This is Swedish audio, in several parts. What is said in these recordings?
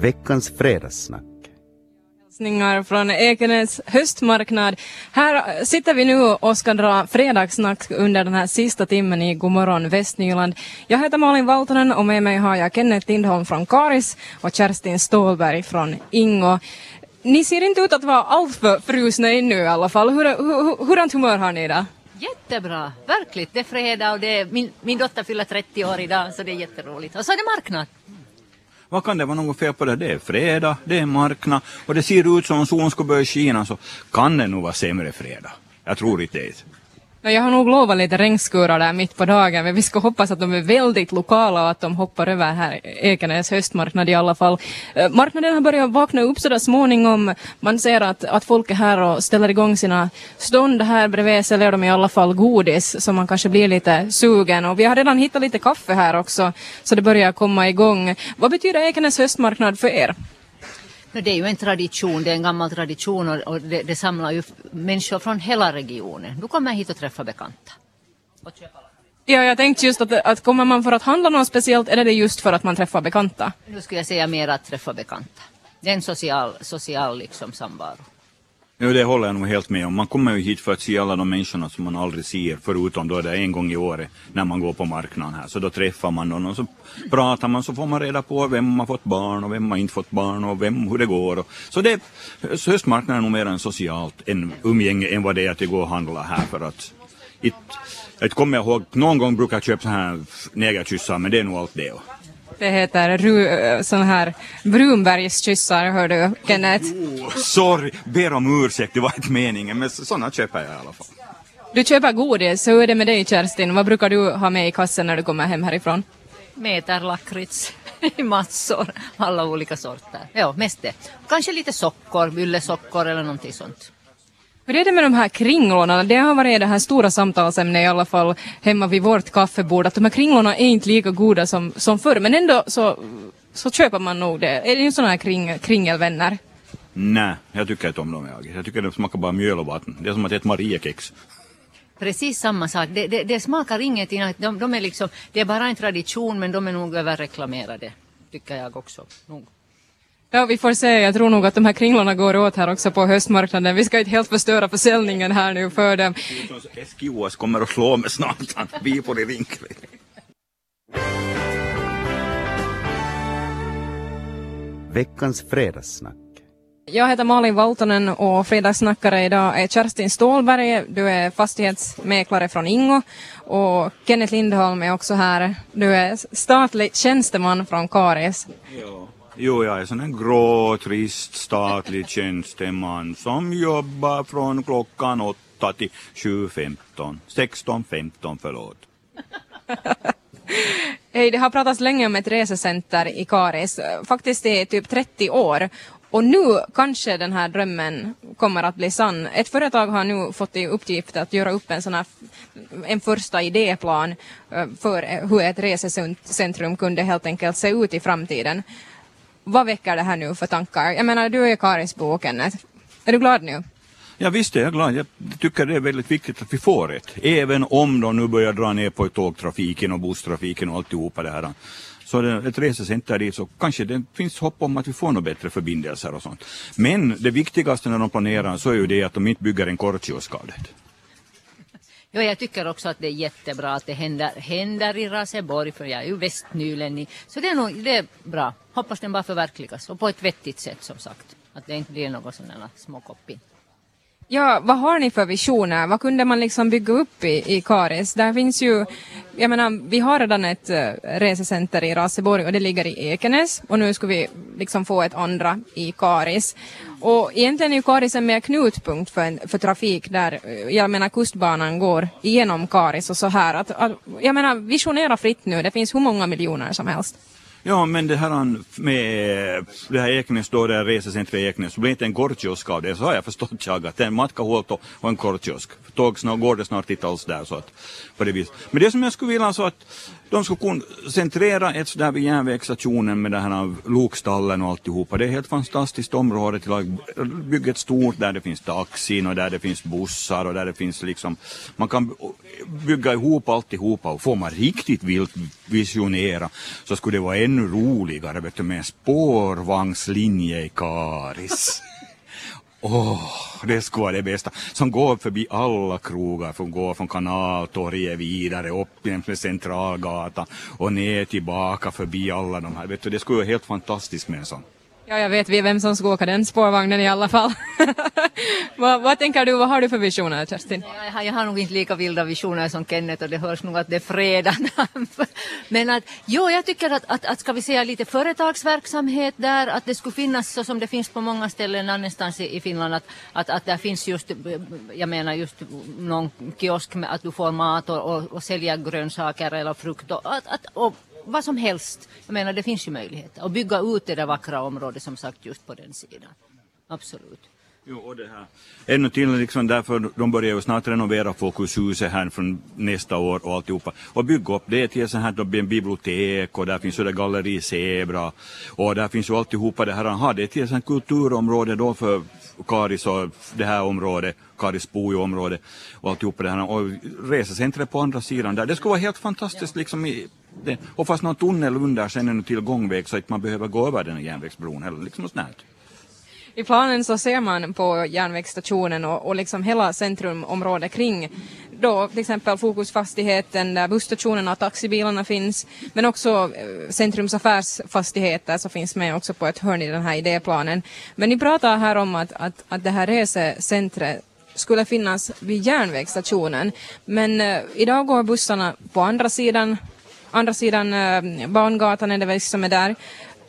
Veckans fredagssnack. hälsningar från Ekenäs höstmarknad. Här sitter vi nu och ska dra fredagssnack under den här sista timmen i Godmorgon Västnyland. Jag heter Malin Valtonen och med mig har jag Kenneth Lindholm från Karis och Kerstin Stålberg från Ingo. Ni ser inte ut att vara alltför frusna ännu i alla fall. Hur, hur, hurdant humör har ni idag? Jättebra, verkligt. Det är fredag och det är, min, min dotter fyller 30 år idag så det är jätteroligt. Och så är det marknad. Vad kan det vara något fel på det? Det är fredag, det är marknad och det ser ut som om solen skulle börja skina så kan det nog vara sämre fredag. Jag tror inte det. Jag har nog lovat lite regnskurar där mitt på dagen men vi ska hoppas att de är väldigt lokala och att de hoppar över här Ekenäs höstmarknad i alla fall. Eh, marknaden har börjat vakna upp sådär småningom. Man ser att, att folk är här och ställer igång sina stånd här bredvid säljer de i alla fall godis så man kanske blir lite sugen och vi har redan hittat lite kaffe här också så det börjar komma igång. Vad betyder Ekenäs höstmarknad för er? Det är ju en tradition, det är en gammal tradition och det, det samlar ju människor från hela regionen. Du kommer hit och träffar bekanta. Och Ja, jag tänkte just att, att kommer man för att handla något speciellt eller är det just för att man träffar bekanta? Nu skulle jag säga mer att träffa bekanta. Det är en social, social liksom samvaro. Jo, det håller jag nog helt med om. Man kommer ju hit för att se alla de människorna som man aldrig ser, förutom då det är en gång i året när man går på marknaden här. Så då träffar man någon och så pratar man så får man reda på vem har fått barn och vem har inte fått barn och vem, hur det går. Så det, så höstmarknaden är nog mer en socialt en umgänge än vad det är att gå och handla här för att it, jag kommer ihåg, någon gång brukar jag köpa så här negerkyssar men det är nog allt det. Det heter ru, sån här brunbergskyssar, hör du, Kenneth. Oh, sorry, ber om ursäkt, det var inte meningen, men sådana köper jag i alla fall. Du köper godis, hur är det med dig Kerstin? Vad brukar du ha med i kassen när du kommer hem härifrån? Meterlakrits i massor, alla olika sorter. Ja, mest det. Kanske lite sockor, yllesockor eller någonting sånt. Hur är det med de här kringlorna? Det har varit det här stora samtalsämnet i alla fall hemma vid vårt kaffebord att de här kringlorna är inte lika goda som, som förr men ändå så, så köper man nog det. Är det sådana här kring, kringelvänner? Nej, jag tycker inte om dem jag. Jag tycker de smakar bara mjöl och vatten. Det är som att äta Mariekex. Precis samma sak. Det, det, det smakar ingenting. De, de är liksom, det är bara en tradition men de är nog överreklamerade. Tycker jag också. Nog. Ja, vi får se. Jag tror nog att de här kringlorna går åt här också på höstmarknaden. Vi ska inte helt förstöra försäljningen här nu för dem. SQS kommer att slå mig snart. Vi får i Rinkeby. Veckans fredagssnack. Jag heter Malin Valtonen och fredagssnackare idag är Kerstin Stålberg. Du är fastighetsmäklare från Ingo och Kenneth Lindholm är också här. Du är statlig tjänsteman från Karis. Ja. Jo, jag är sån en grå, trist statlig tjänsteman som jobbar från klockan åtta till 7.15. 16.15, förlåt. Hej, det har pratats länge om ett resecenter i Karis, faktiskt i typ 30 år. Och nu kanske den här drömmen kommer att bli sann. Ett företag har nu fått i uppgift att göra upp en sån här, en första idéplan eh, för hur ett resecentrum kunde helt enkelt se ut i framtiden. Vad väcker det här nu för tankar? Jag menar, du är Karis bok, Kenneth. Är du glad nu? Ja visst är jag glad. Jag tycker det är väldigt viktigt att vi får ett. Även om de nu börjar dra ner på tågtrafiken och busstrafiken och alltihopa det här. Så det, ett resecenter dit så kanske det finns hopp om att vi får några bättre förbindelser och sånt. Men det viktigaste när de planerar så är ju det att de inte bygger en kortkiosk. Ja, jag tycker också att det är jättebra att det händer, händer i Raseborg, för jag är ju västnylänning. Så det är, nog, det är bra. Hoppas den bara förverkligas och på ett vettigt sätt som sagt. Att det inte blir något sådana småkoppin. Ja, vad har ni för visioner? Vad kunde man liksom bygga upp i, i Karis? Där finns ju, jag menar, vi har redan ett uh, resecenter i Raseborg och det ligger i Ekenäs och nu ska vi liksom få ett andra i Karis. Och egentligen är ju Karis en mer knutpunkt för, en, för trafik där, eh, jag menar kustbanan går igenom Karis och så här. Att, att, jag menar, visionera fritt nu, det finns hur många miljoner som helst. Ja, men det här med det här Eknäs då, det här resecentret i Eknäs, så blir inte en kortkiosk av det, så har jag förstått jag att det är en matkahuolto och en kortkiosk. Tåg snart, går det snart inte alls där så att på det viset. Men det som jag skulle vilja så att de skulle kunna centrera ett sådär vid järnvägsstationen med det här lokstallen och alltihopa. Det är ett helt fantastiskt område till att bygga ett stort där det finns taxin och där det finns bussar och där det finns liksom, man kan bygga ihop alltihopa och får man riktigt vilt visionera så skulle det vara ännu roligare vet du, med en spårvagnslinje i Karis. Åh, det skulle vara det bästa. Som går förbi alla krogar, som går från Kanaltorget vidare upp med Centralgatan och ner tillbaka förbi alla de här. Vet du, det skulle vara helt fantastiskt med en sån. Ja, jag vet vem som ska åka den spårvagnen i alla fall. vad, vad tänker du, vad har du för visioner Kerstin? Jag har, jag har nog inte lika vilda visioner som Kenneth och det hörs nog att det är fredag. Men att, jo, jag tycker att, att, att ska vi säga lite företagsverksamhet där, att det skulle finnas så som det finns på många ställen annanstans i, i Finland, att, att, att där finns just, jag menar just någon kiosk med att du får mat och, och, och säljer grönsaker eller frukt och, att, att, och vad som helst. Jag menar det finns ju möjligheter att bygga ut det där vackra området som sagt just på den sidan. Absolut. Jo, och det här. Ännu till liksom därför de börjar ju snart renovera Fokushuset här från nästa år och alltihopa. Och bygga upp det till så här då blir en bibliotek och där finns ju det galleri Zebra och där finns ju alltihopa det här han har. Det är till ett kulturområde då för Karis och det här området, Karis område och alltihopa det här. Och resecentret på andra sidan där. Det skulle vara helt fantastiskt liksom i det. Och fast någon tunnel under sen är till gångväg så att man behöver gå över den järnvägsbron heller. liksom. I planen så ser man på järnvägsstationen och, och liksom hela centrumområdet kring då till exempel Fokusfastigheten där busstationerna och taxibilarna finns men också eh, Centrums affärsfastigheter som finns med också på ett hörn i den här idéplanen. Men ni pratar här om att, att, att det här resecentret skulle finnas vid järnvägsstationen men eh, idag går bussarna på andra sidan andra sidan uh, Barngatan är det väl som är där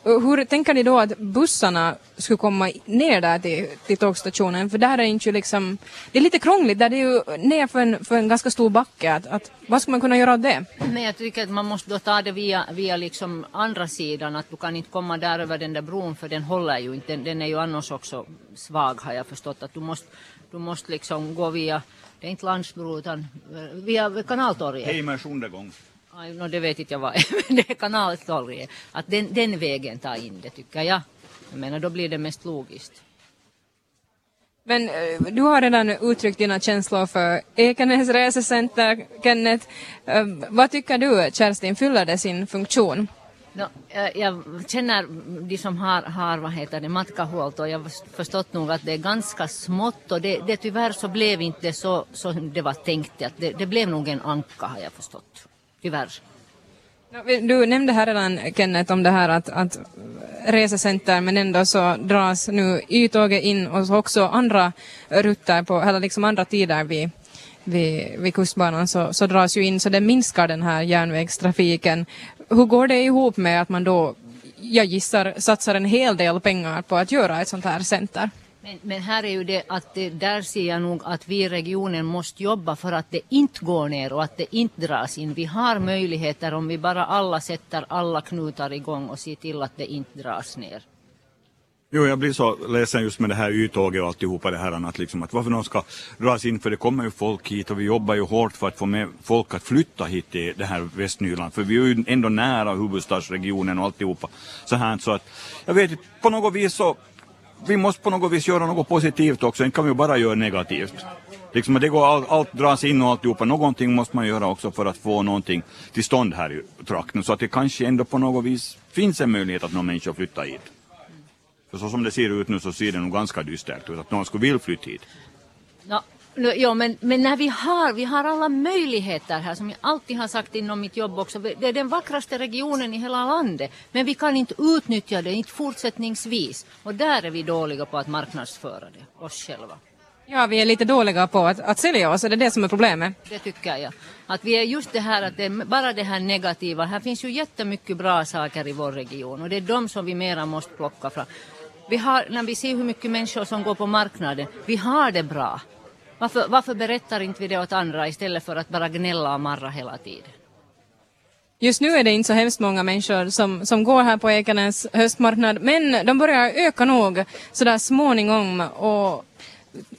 hur tänker ni då att bussarna skulle komma ner där till, till tågstationen? För där är det inte liksom, det är lite krångligt, där det är ju ner för en, för en ganska stor backe. Att, att, vad ska man kunna göra av det? Men jag tycker att man måste då ta det via, via liksom andra sidan, att du kan inte komma där över den där bron för den håller ju inte, den, den är ju annars också svag har jag förstått. Att du måste, du måste liksom gå via, det är inte Landsbro utan via Kanaltorget. Hej med Aj, no, det vet inte jag vad det är kanaltorget. Att den, den vägen ta in det tycker jag. Jag menar då blir det mest logiskt. Men uh, du har redan uttryckt dina känslor för Ekenäs resecenter, Kenneth. Uh, vad tycker du, Kerstin, fyller det sin funktion? No, jag känner de som har, har vad heter det, matkahuolto och jag har förstått nog att det är ganska smått och det, det tyvärr så blev inte så som det var tänkt. Att det, det blev nog en anka har jag förstått tyvärr. Du nämnde här redan Kenneth om det här att, att resecenter men ändå så dras nu Y-tåget in och så också andra rutter på, eller liksom andra tider vid, vid, vid kustbanan så, så dras ju in så det minskar den här järnvägstrafiken. Hur går det ihop med att man då, jag gissar, satsar en hel del pengar på att göra ett sånt här center? Men, men, här är ju det att det, där ser jag nog att vi i regionen måste jobba för att det inte går ner och att det inte dras in. Vi har möjligheter om vi bara alla sätter alla knutar igång och ser till att det inte dras ner. Jo, jag blir så ledsen just med det här Y-tåget och alltihopa det här att, liksom, att varför någon ska dras in för det kommer ju folk hit och vi jobbar ju hårt för att få med folk att flytta hit till det här Västnyland för vi är ju ändå nära huvudstadsregionen och alltihopa så här så att jag vet inte på något vis så vi måste på något vis göra något positivt också, inte kan vi bara göra negativt. Liksom det går all, allt dras in och alltihopa, någonting måste man göra också för att få någonting till stånd här i trakten så att det kanske ändå på något vis finns en möjlighet att någon människa flyttar hit. För så som det ser ut nu så ser det nog ganska dystert ut att någon skulle vilja flytta hit. No, Ja, men, men när vi har, vi har alla möjligheter här som jag alltid har sagt inom mitt jobb också. Det är den vackraste regionen i hela landet. Men vi kan inte utnyttja det, inte fortsättningsvis. Och där är vi dåliga på att marknadsföra det, oss själva. Ja, vi är lite dåliga på att, att sälja oss, är det det som är problemet? Det tycker jag. Att vi är just det här att det är bara det här negativa. Här finns ju jättemycket bra saker i vår region och det är de som vi mera måste plocka fram. Vi har, när vi ser hur mycket människor som går på marknaden, vi har det bra. Varför, varför berättar inte vi det åt andra istället för att bara gnälla och marra hela tiden? Just nu är det inte så hemskt många människor som, som går här på Ekenäs höstmarknad men de börjar öka nog sådär småningom och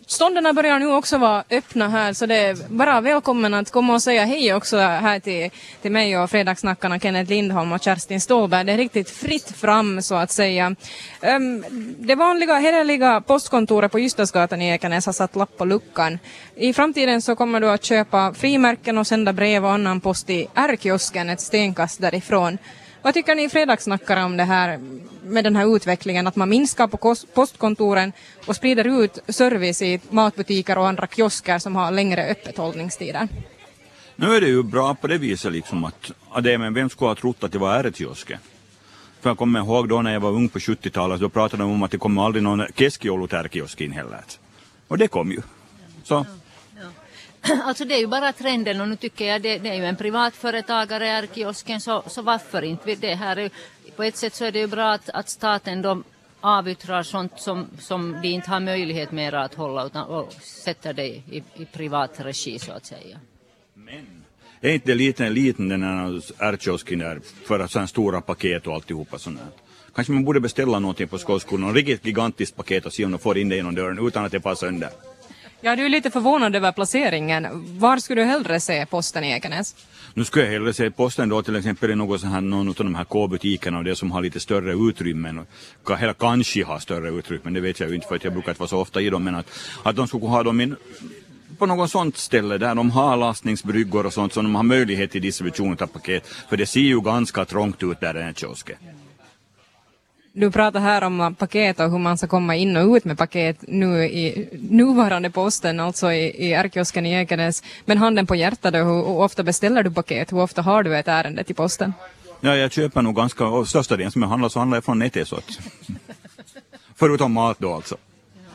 Stånden börjar nu också vara öppna här så det är bara välkommen att komma och säga hej också här till, till mig och fredagssnackarna Kenneth Lindholm och Kerstin Ståhlberg. Det är riktigt fritt fram så att säga. Um, det vanliga hederliga postkontoret på Ystadsgatan i Ekenäs har satt lapp på luckan. I framtiden så kommer du att köpa frimärken och sända brev och annan post i R-kiosken ett stenkast därifrån. Vad tycker ni fredagssnackare om det här med den här utvecklingen att man minskar på postkontoren och sprider ut service i matbutiker och andra kiosker som har längre öppethållningstider? Nu är det ju bra på det viset liksom att, att det, men vem skulle ha trott att det var ärtkiosker? För jag kommer ihåg då när jag var ung på 70-talet, då pratade de om att det kommer aldrig någon keskiolutärkiosk in heller. Och det kom ju. Så, Alltså det är ju bara trenden och nu tycker jag det, det är ju en privatföretagare är kiosken så, så varför inte? Det här är, på ett sätt så är det ju bra att, att staten då avyttrar sånt som, som de inte har möjlighet mer att hålla utan och sätter det i, i privat regi så att säga. Men, är inte det lite liten den här ärtkiosken där för att sådana stora paket och alltihopa sånt här. Kanske man borde beställa någonting på skolskolan, något riktigt gigantiskt paket och se om de får in det genom dörren utan att det passar sönder. Ja, du är lite förvånad över placeringen. Var skulle du hellre se posten i Ekenäs? Nu skulle jag hellre se posten då till exempel i någon, här, någon av de här K-butikerna och det som har lite större utrymmen. Eller kanske har större utrymmen, det vet jag ju inte för att jag brukar inte vara så ofta i dem. Men att, att de skulle ha dem in, på något sånt ställe där de har lastningsbryggor och sånt så de har möjlighet till distribution av paket. För det ser ju ganska trångt ut där i den här kiosken. Du pratar här om paket och hur man ska komma in och ut med paket nu i nuvarande posten, alltså i, i R-kiosken i Ekenäs. Men handen på hjärtat, då, hur, hur ofta beställer du paket? Hur ofta har du ett ärende till posten? Ja, jag köper nog ganska, och största delen som jag handlar så handlar jag från nätet så att. Förutom mat då alltså.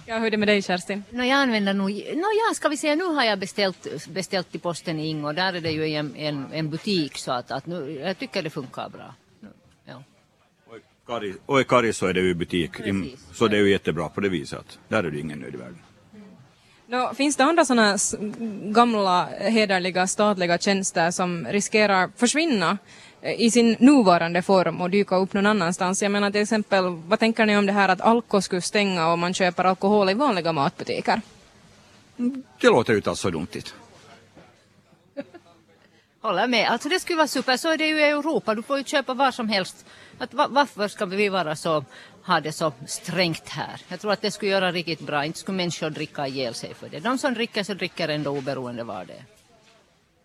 Ja, hur är det med dig Kerstin? No, jag använder nog, no, ja, ska vi säga, nu har jag beställt, beställt till posten i Ingo, där är det ju en, en, en butik så att, att nu, jag tycker det funkar bra. Ja. Och i Kari- Och i Kari så är det ju butik, Precis. så det är ju jättebra på det viset att där är det ingen nöd i världen. Nå, finns det andra sådana gamla hederliga statliga tjänster som riskerar försvinna eh, i sin nuvarande form och dyka upp någon annanstans? Jag menar till exempel, vad tänker ni om det här att Alko skulle stänga om man köper alkohol i vanliga matbutiker? Det låter ju inte alls så dumt. Håller med. Alltså det skulle vara super. Så är det ju i Europa. Du får ju köpa var som helst. Att, va, varför ska vi vara så, ha det så strängt här? Jag tror att det skulle göra riktigt bra. Inte skulle människor dricka ihjäl sig för det. De som dricker så dricker ändå oberoende var det är.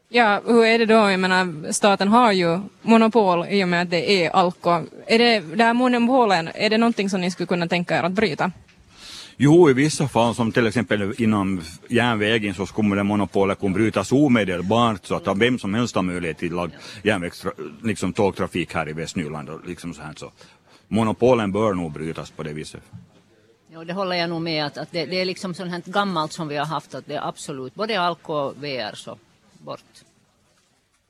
Ja, hur är det då? Jag menar, staten har ju monopol i och med att det är Alko. Är det, det här monopolen, är det någonting som ni skulle kunna tänka er att bryta? Jo, i vissa fall som till exempel inom järnvägen så skulle det monopolet kunna brytas omedelbart så att vem som helst har möjlighet till järnvägs, liksom tågtrafik här i Västnyland och liksom så här så. Monopolen bör nog brytas på det viset. Ja, det håller jag nog med att, att det, det är liksom sånt här gammalt som vi har haft att det är absolut både alkohol och VR så bort.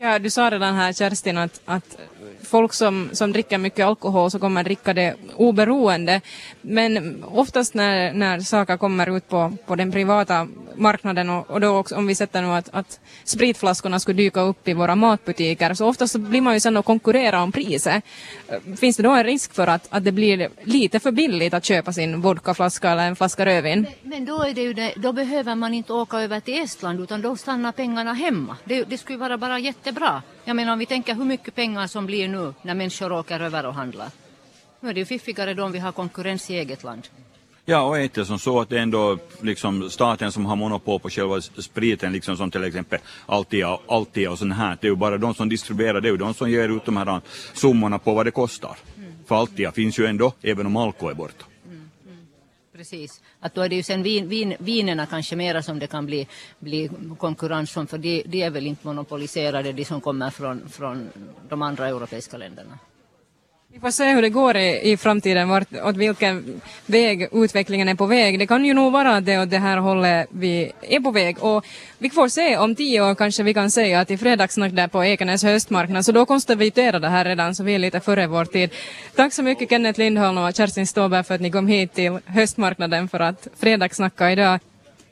Ja, du sa redan här Kerstin att, att folk som, som dricker mycket alkohol så kommer dricka det oberoende. Men oftast när, när saker kommer ut på, på den privata marknaden och, och då också om vi sätter nu att, att spritflaskorna skulle dyka upp i våra matbutiker så oftast blir man ju sen och konkurrera om priset. Finns det då en risk för att, att det blir lite för billigt att köpa sin vodkaflaska eller en flaska rödvin? Men då, är det ju det, då behöver man inte åka över till Estland utan då stannar pengarna hemma. Det, det skulle vara bara jättebra. Jag menar om vi tänker hur mycket pengar som blir nu när människor åker över och handlar. Nu är det ju fiffigare då om vi har konkurrens i eget land. Ja, och är det som så att det är ändå liksom staten som har monopol på själva spriten, liksom som till exempel Altia, Altia och sånt här. Det är ju bara de som distribuerar, det är ju de som ger ut de här summorna på vad det kostar. För Altia finns ju ändå, även om Alko är borta. Precis. Att då är det ju sen vin, vin, vinerna kanske mera som det kan bli, bli konkurrens om för de, de är väl inte monopoliserade de som kommer från, från de andra europeiska länderna. Vi får se hur det går i, i framtiden, vart, åt vilken väg utvecklingen är på väg. Det kan ju nog vara det åt det här hållet vi är på väg. Och vi får se, om tio år kanske vi kan säga att i fredagssnack där på Ekenäs höstmarknad, så då konstaterar det här redan, så vi är lite före vår tid. Tack så mycket Kenneth Lindholm och Kerstin Ståberg för att ni kom hit till höstmarknaden för att fredagssnacka idag.